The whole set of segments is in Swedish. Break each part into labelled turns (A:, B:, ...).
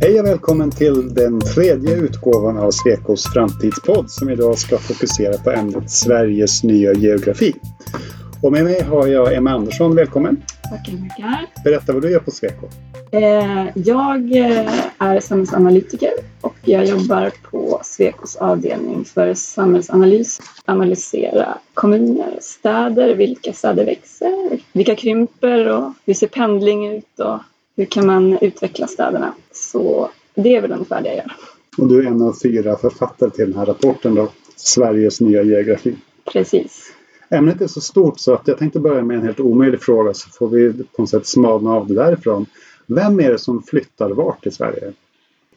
A: Hej och välkommen till den tredje utgåvan av Svekos framtidspodd som idag ska fokusera på ämnet Sveriges nya geografi. Och med mig har jag Emma Andersson, välkommen!
B: Tackar, tackar!
A: Berätta vad du gör på Sweco.
B: Eh, jag eh, är samhällsanalytiker och jag jobbar på Swecos avdelning för samhällsanalys. Analysera kommuner, städer, vilka städer växer, vilka krymper och hur ser pendling ut och hur kan man utveckla städerna. Så det är väl ungefär det jag gör.
A: Och du är en av fyra författare till den här rapporten då, Sveriges nya geografi.
B: Precis.
A: Ämnet är så stort så att jag tänkte börja med en helt omöjlig fråga så får vi på något sätt smalna av det därifrån. Vem är det som flyttar vart i Sverige?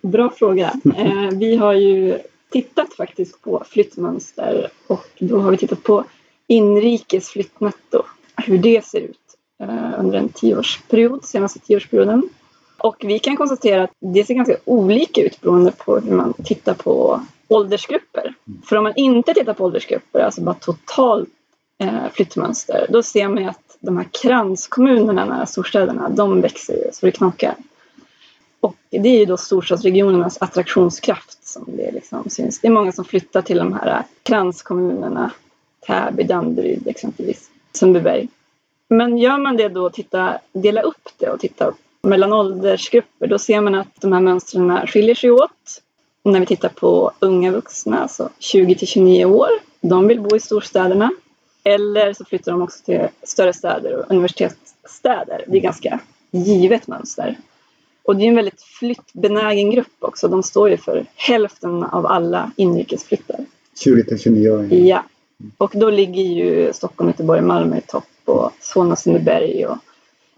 B: Bra fråga. Eh, vi har ju tittat faktiskt på flyttmönster och då har vi tittat på inrikes flyttnetto, hur det ser ut under en tioårsperiod, senaste tioårsperioden. Och vi kan konstatera att det ser ganska olika ut beroende på hur man tittar på åldersgrupper. För om man inte tittar på åldersgrupper, alltså bara totalt eh, flyttmönster, då ser man ju att de här kranskommunerna nära storstäderna, de växer ju så det knakar. Och det är ju då storstadsregionernas attraktionskraft som det liksom syns. Det är många som flyttar till de här kranskommunerna, Täby, Danderyd exempelvis, Sundbyberg. Men gör man det då, titta, dela upp det och titta mellan åldersgrupper, då ser man att de här mönstren skiljer sig åt. När vi tittar på unga vuxna, alltså 20 till 29 år, de vill bo i storstäderna. Eller så flyttar de också till större städer och universitetsstäder. Det är ganska givet mönster. Och det är en väldigt flyttbenägen grupp också. De står ju för hälften av alla inrikesflyttar.
A: 20 till 29 år?
B: Ja. Och då ligger ju Stockholm, Göteborg, Malmö i topp och Solna, Sundbyberg och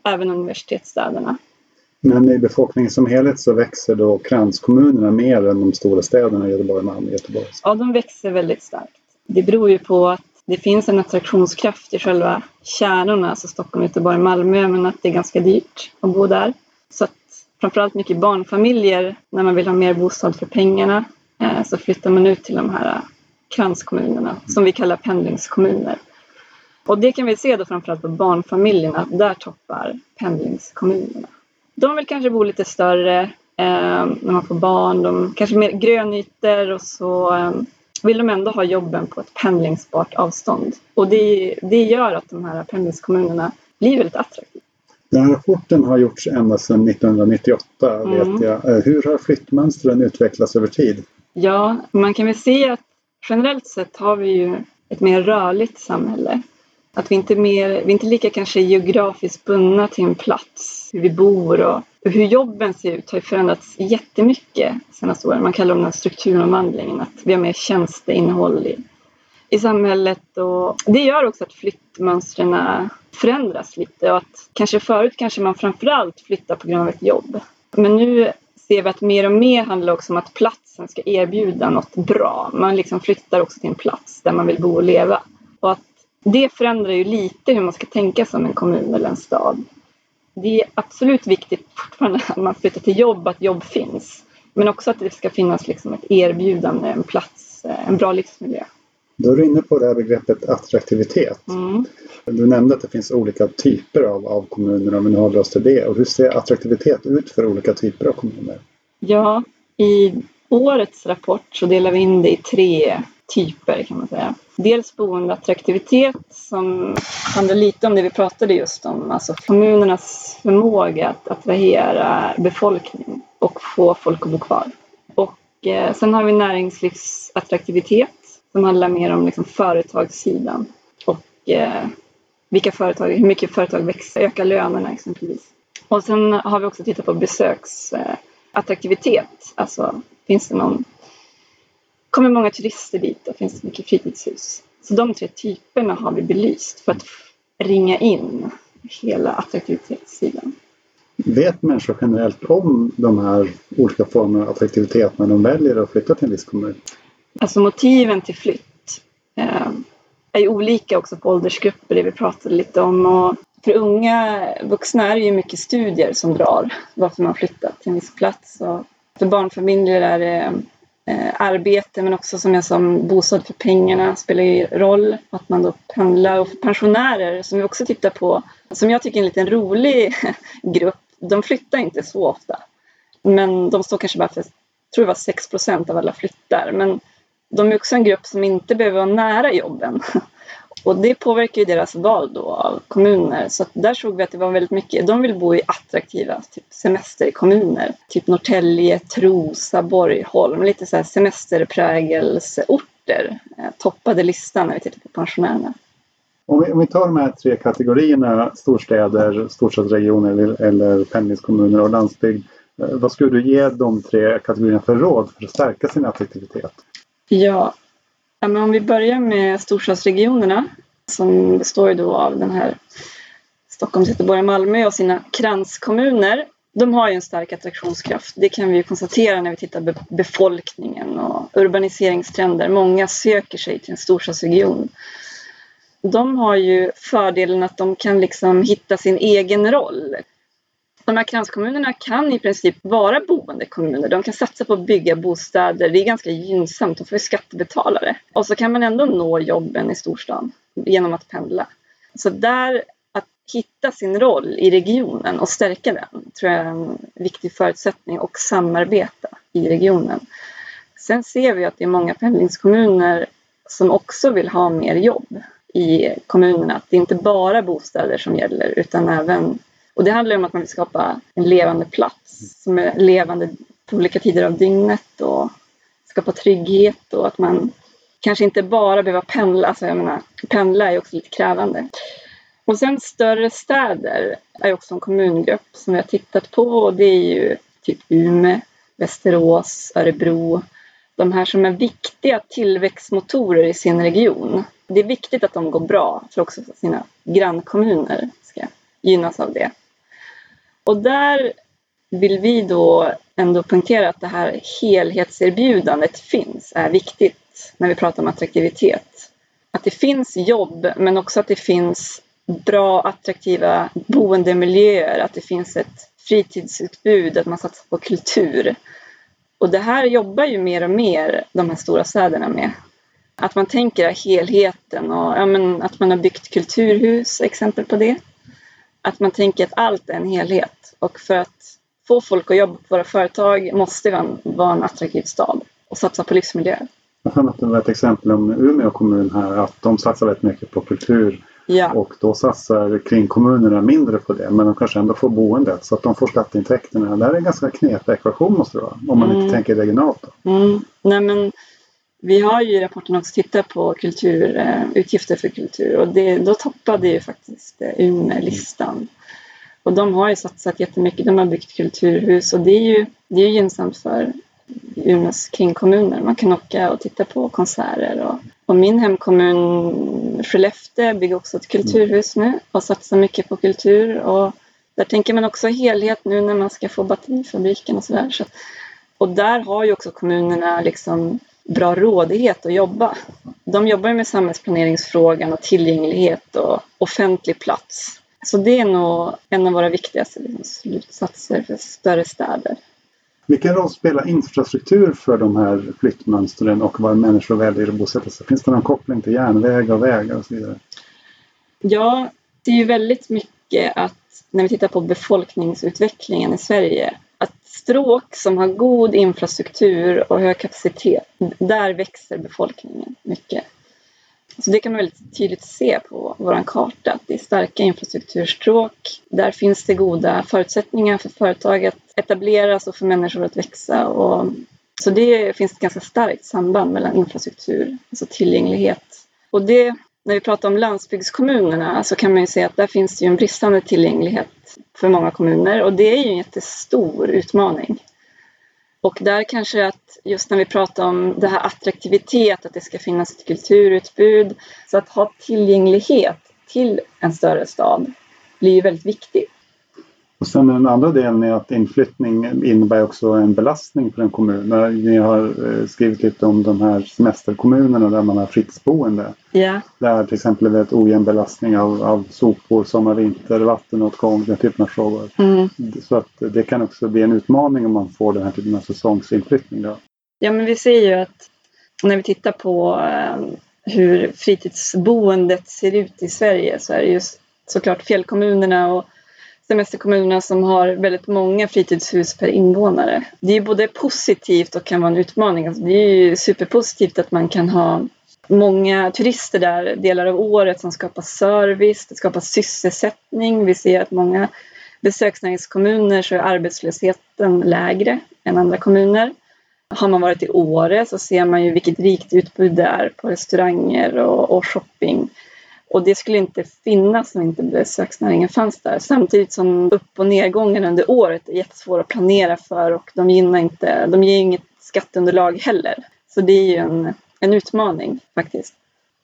B: även universitetsstäderna.
A: Men i befolkningen som helhet så växer då kranskommunerna mer än de stora städerna Göteborg, Malmö, Göteborg?
B: Ja, de växer väldigt starkt. Det beror ju på att det finns en attraktionskraft i själva kärnorna, alltså Stockholm, Göteborg, Malmö, men att det är ganska dyrt att bo där. Så att framförallt mycket barnfamiljer, när man vill ha mer bostad för pengarna, eh, så flyttar man ut till de här kranskommunerna som vi kallar pendlingskommuner. Och det kan vi se då framförallt på barnfamiljerna, att där toppar pendlingskommunerna. De vill kanske bo lite större eh, när man får barn, de kanske mer grönytor och så eh, vill de ändå ha jobben på ett pendlingsbart avstånd. Och det, det gör att de här pendlingskommunerna blir väldigt attraktiva.
A: Den här rapporten har gjorts ända sedan 1998 mm. vet jag. Eh, hur har flyttmönstren utvecklats över tid?
B: Ja, man kan väl se att generellt sett har vi ju ett mer rörligt samhälle. Att vi inte, mer, vi är inte lika kanske geografiskt bundna till en plats, hur vi bor och hur jobben ser ut har ju förändrats jättemycket de senaste åren. Man kallar det den strukturomvandlingen, att vi har mer tjänsteinnehåll i, i samhället och det gör också att flyttmönstren förändras lite och att kanske förut kanske man framförallt flyttar på grund av ett jobb. Men nu ser vi att mer och mer handlar också om att platsen ska erbjuda något bra. Man liksom flyttar också till en plats där man vill bo och leva. Och att det förändrar ju lite hur man ska tänka som en kommun eller en stad. Det är absolut viktigt fortfarande att man flyttar till jobb, att jobb finns. Men också att det ska finnas liksom ett erbjudande, en plats, en bra livsmiljö.
A: Då är du inne på det här begreppet attraktivitet. Mm. Du nämnde att det finns olika typer av, av kommuner om vi nu håller oss till det. Och hur ser attraktivitet ut för olika typer av kommuner?
B: Ja, i årets rapport så delar vi in det i tre typer kan man säga. Dels boendeattraktivitet som handlar lite om det vi pratade just om, alltså kommunernas förmåga att attrahera befolkning och få folk att bo kvar. Och eh, sen har vi näringslivsattraktivitet som handlar mer om liksom företagssidan och eh, vilka företag, hur mycket företag växer, ökar lönerna exempelvis. Och sen har vi också tittat på besöksattraktivitet, eh, alltså finns det någon kommer många turister dit och finns mycket fritidshus. Så de tre typerna har vi belyst för att ringa in hela attraktivitetssidan.
A: Vet människor generellt om de här olika formerna av attraktivitet när de väljer att flytta till en viss kommun?
B: Alltså motiven till flytt eh, är ju olika också på åldersgrupper, det vi pratade lite om. Och för unga vuxna är det ju mycket studier som drar varför man flyttat till en viss plats. Och för barnfamiljer är det Eh, arbete men också som jag sa, bostad för pengarna spelar ju roll. Att man då pendlar och för pensionärer som vi också tittar på, som jag tycker är en liten rolig grupp, de flyttar inte så ofta. Men de står kanske bara för, jag tror det var 6 procent av alla flyttar. Men de är också en grupp som inte behöver vara nära jobben. Och det påverkar ju deras val då av kommuner. Så där såg vi att det var väldigt mycket, de vill bo i attraktiva typ semesterkommuner. Typ Norrtälje, Trosa, Borgholm, lite så här semesterprägelseorter. Eh, toppade listan när vi tittar på pensionärerna.
A: Om vi, om vi tar de här tre kategorierna, storstäder, storstadsregioner eller, eller pendlingskommuner och landsbygd. Eh, vad skulle du ge de tre kategorierna för råd för att stärka sin attraktivitet?
B: Ja, Ja, men om vi börjar med storstadsregionerna som består ju då av den här Stockholm, Göteborg, Malmö och sina kranskommuner. De har ju en stark attraktionskraft. Det kan vi ju konstatera när vi tittar på befolkningen och urbaniseringstrender. Många söker sig till en storstadsregion. De har ju fördelen att de kan liksom hitta sin egen roll de här kranskommunerna kan i princip vara boendekommuner. De kan satsa på att bygga bostäder. Det är ganska gynnsamt. De får skattebetalare. Och så kan man ändå nå jobben i storstan genom att pendla. Så där, att hitta sin roll i regionen och stärka den tror jag är en viktig förutsättning och samarbeta i regionen. Sen ser vi att det är många pendlingskommuner som också vill ha mer jobb i kommunerna. Att det är inte bara bostäder som gäller utan även och det handlar om att man vill skapa en levande plats som är levande på olika tider av dygnet och skapa trygghet och att man kanske inte bara behöver pendla. Alltså jag menar, pendla är också lite krävande. Och sen större städer är också en kommungrupp som vi har tittat på och det är ju typ Umeå, Västerås, Örebro. De här som är viktiga tillväxtmotorer i sin region. Det är viktigt att de går bra för också sina grannkommuner ska gynnas av det. Och där vill vi då ändå poängtera att det här helhetserbjudandet finns, är viktigt när vi pratar om attraktivitet. Att det finns jobb, men också att det finns bra, attraktiva boendemiljöer, att det finns ett fritidsutbud, att man satsar på kultur. Och det här jobbar ju mer och mer de här stora städerna med. Att man tänker helheten och ja, men att man har byggt kulturhus, exempel på det att man tänker att allt är en helhet och för att få folk att jobba på våra företag måste vi vara en attraktiv stad och satsa på livsmiljöer.
A: Jag har att det var ett exempel om Umeå kommun här att de satsar väldigt mycket på kultur ja. och då satsar kringkommunerna mindre på det men de kanske ändå får boendet så att de får skatteintäkterna. Det är en ganska knepig ekvation måste det vara om man mm. inte tänker regionalt.
B: Mm. Nej, men vi har ju i rapporten också tittat på kultur, eh, utgifter för kultur och det, då toppade ju faktiskt eh, Umeå listan. Och de har ju satsat jättemycket, de har byggt kulturhus och det är ju, det är gynnsamt för Umeås kringkommuner. Man kan åka och titta på konserter och, och min hemkommun Skellefteå bygger också ett kulturhus nu och satsar mycket på kultur och där tänker man också helhet nu när man ska få batterifabriken och sådär. Så, och där har ju också kommunerna liksom bra rådighet att jobba. De jobbar med samhällsplaneringsfrågan och tillgänglighet och offentlig plats. Så det är nog en av våra viktigaste slutsatser för större städer.
A: Vilken roll spelar infrastruktur för de här flyttmönstren och var människor väljer att bosätta sig? Finns det någon koppling till järnvägar och vägar och så vidare?
B: Ja, det är ju väldigt mycket att när vi tittar på befolkningsutvecklingen i Sverige stråk som har god infrastruktur och hög kapacitet, där växer befolkningen mycket. Så det kan man väldigt tydligt se på vår karta, att det är starka infrastrukturstråk. Där finns det goda förutsättningar för företag att etableras och för människor att växa. Och, så det finns ett ganska starkt samband mellan infrastruktur, alltså tillgänglighet. Och det när vi pratar om landsbygdskommunerna så kan man ju se att där finns det ju en bristande tillgänglighet för många kommuner och det är ju en jättestor utmaning. Och där kanske att just när vi pratar om det här attraktivitet, att det ska finnas ett kulturutbud, så att ha tillgänglighet till en större stad blir ju väldigt viktigt.
A: Och sen den andra delen är att inflyttning innebär också en belastning för en kommun. Ni har eh, skrivit lite om de här semesterkommunerna där man har fritidsboende.
B: Yeah.
A: Där till exempel är det ett ojämn belastning av, av sopor, sommar, vinter, vattenåtgång, den typen av frågor. Mm. Så att det kan också bli en utmaning om man får den här typen av säsongsinflyttning. Då.
B: Ja men vi ser ju att när vi tittar på eh, hur fritidsboendet ser ut i Sverige så är det just såklart fjällkommunerna och semesterkommunerna som har väldigt många fritidshus per invånare. Det är både positivt och kan vara en utmaning. Alltså det är ju superpositivt att man kan ha många turister där delar av året som skapar service, det skapar sysselsättning. Vi ser att många besöksnäringskommuner så är arbetslösheten lägre än andra kommuner. Har man varit i Åre så ser man ju vilket rikt utbud det är på restauranger och, och shopping. Och det skulle inte finnas om inte besöksnäringen fanns där. Samtidigt som upp och nedgången under året är jättesvåra att planera för och de, gynnar inte, de ger inget skatteunderlag heller. Så det är ju en, en utmaning faktiskt.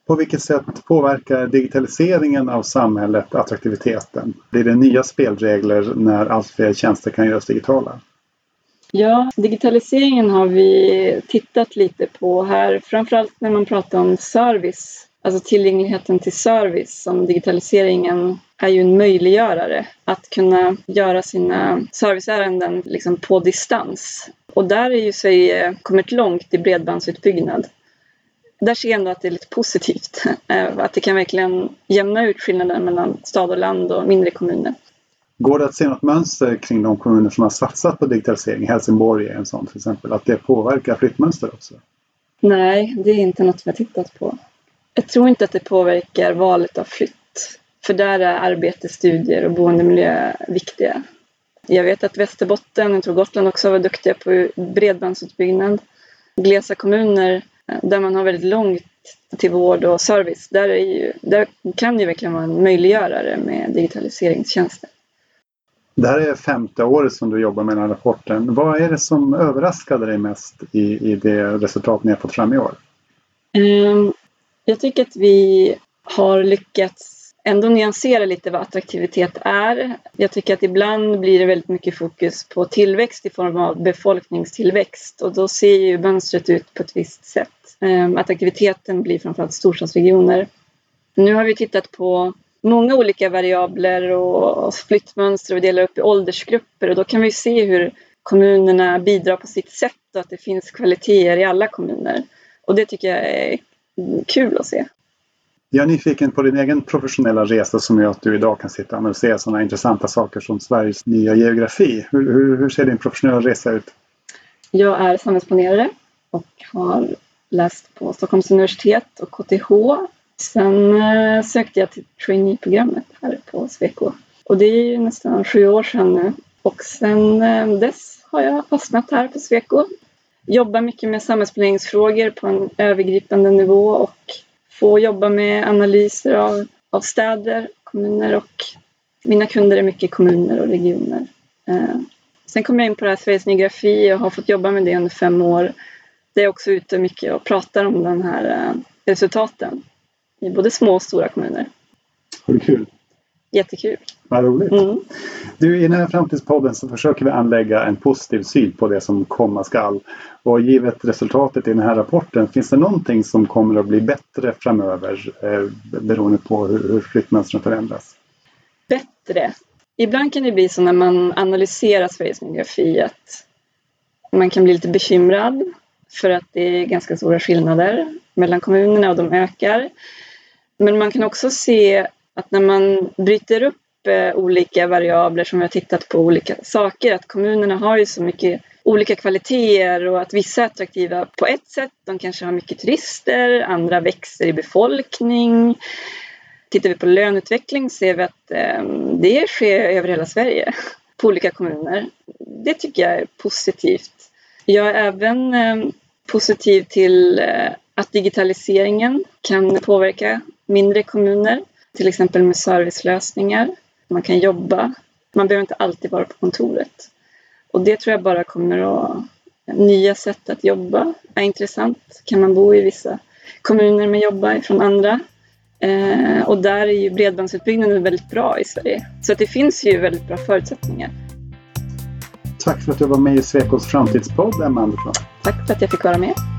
A: På vilket sätt påverkar digitaliseringen av samhället attraktiviteten? Blir det nya spelregler när allt fler tjänster kan göras digitala?
B: Ja, digitaliseringen har vi tittat lite på här, framförallt när man pratar om service, alltså tillgängligheten till service som digitaliseringen är ju en möjliggörare att kunna göra sina serviceärenden liksom på distans. Och där är ju Sverige kommit långt i bredbandsutbyggnad. Där ser jag ändå att det är lite positivt, att det kan verkligen jämna ut skillnaden mellan stad och land och mindre kommuner.
A: Går det att se något mönster kring de kommuner som har satsat på digitalisering? Helsingborg är en sån till exempel. Att det påverkar flyttmönster också?
B: Nej, det är inte något vi har tittat på. Jag tror inte att det påverkar valet av flytt. För där är arbete, studier och boendemiljö viktiga. Jag vet att Västerbotten, jag tror Gotland också var duktiga på bredbandsutbyggnad. Glesa kommuner där man har väldigt långt till vård och service, där, ju, där kan ju verkligen vara en möjliggörare med digitaliseringstjänster.
A: Det här är femte året som du jobbar med den här rapporten. Vad är det som överraskade dig mest i, i det resultat ni har fått fram i år?
B: Um, jag tycker att vi har lyckats ändå nyansera lite vad attraktivitet är. Jag tycker att ibland blir det väldigt mycket fokus på tillväxt i form av befolkningstillväxt och då ser ju mönstret ut på ett visst sätt. Ehm, attraktiviteten blir framförallt storstadsregioner. Nu har vi tittat på många olika variabler och flyttmönster och delar upp i åldersgrupper och då kan vi se hur kommunerna bidrar på sitt sätt och att det finns kvaliteter i alla kommuner. Och det tycker jag är kul att se.
A: Jag är nyfiken på din egen professionella resa som gör att du idag kan sitta och analysera sådana intressanta saker som Sveriges nya geografi. Hur, hur, hur ser din professionella resa ut?
B: Jag är samhällsplanerare och har läst på Stockholms universitet och KTH Sen eh, sökte jag till traineeprogrammet här på Sweco. Och det är ju nästan sju år sedan nu. Och sen eh, dess har jag fastnat här på Sweco. Jobbar mycket med samhällsplaneringsfrågor på en övergripande nivå och får jobba med analyser av, av städer, kommuner och mina kunder är mycket kommuner och regioner. Eh, sen kom jag in på det här Sveriges Geografi och har fått jobba med det under fem år. Det är också ute mycket och pratar om de här eh, resultaten i både små och stora kommuner.
A: Har du kul?
B: Jättekul.
A: Vad roligt. Mm. Du, I den här framtidspodden så försöker vi anlägga en positiv syn på det som komma skall. Och givet resultatet i den här rapporten, finns det någonting som kommer att bli bättre framöver eh, beroende på hur, hur flyttmönstren förändras?
B: Bättre? Ibland kan det bli så när man analyserar Sveriges geografi att man kan bli lite bekymrad för att det är ganska stora skillnader mellan kommunerna och de ökar. Men man kan också se att när man bryter upp eh, olika variabler som vi har tittat på olika saker, att kommunerna har ju så mycket olika kvaliteter och att vissa är attraktiva på ett sätt. De kanske har mycket turister, andra växer i befolkning. Tittar vi på löneutveckling ser vi att ehm, det sker över hela Sverige på olika kommuner. Det tycker jag är positivt. Jag är även ehm, positiv till eh, att digitaliseringen kan påverka mindre kommuner, till exempel med servicelösningar. Man kan jobba. Man behöver inte alltid vara på kontoret. Och det tror jag bara kommer att... Nya sätt att jobba är intressant. Kan man bo i vissa kommuner men jobba från andra? Eh, och där är ju bredbandsutbyggnaden väldigt bra i Sverige. Så att det finns ju väldigt bra förutsättningar.
A: Tack för att du var med i Svekos framtidspodd, Emma Andersson.
B: Tack för att jag fick vara med.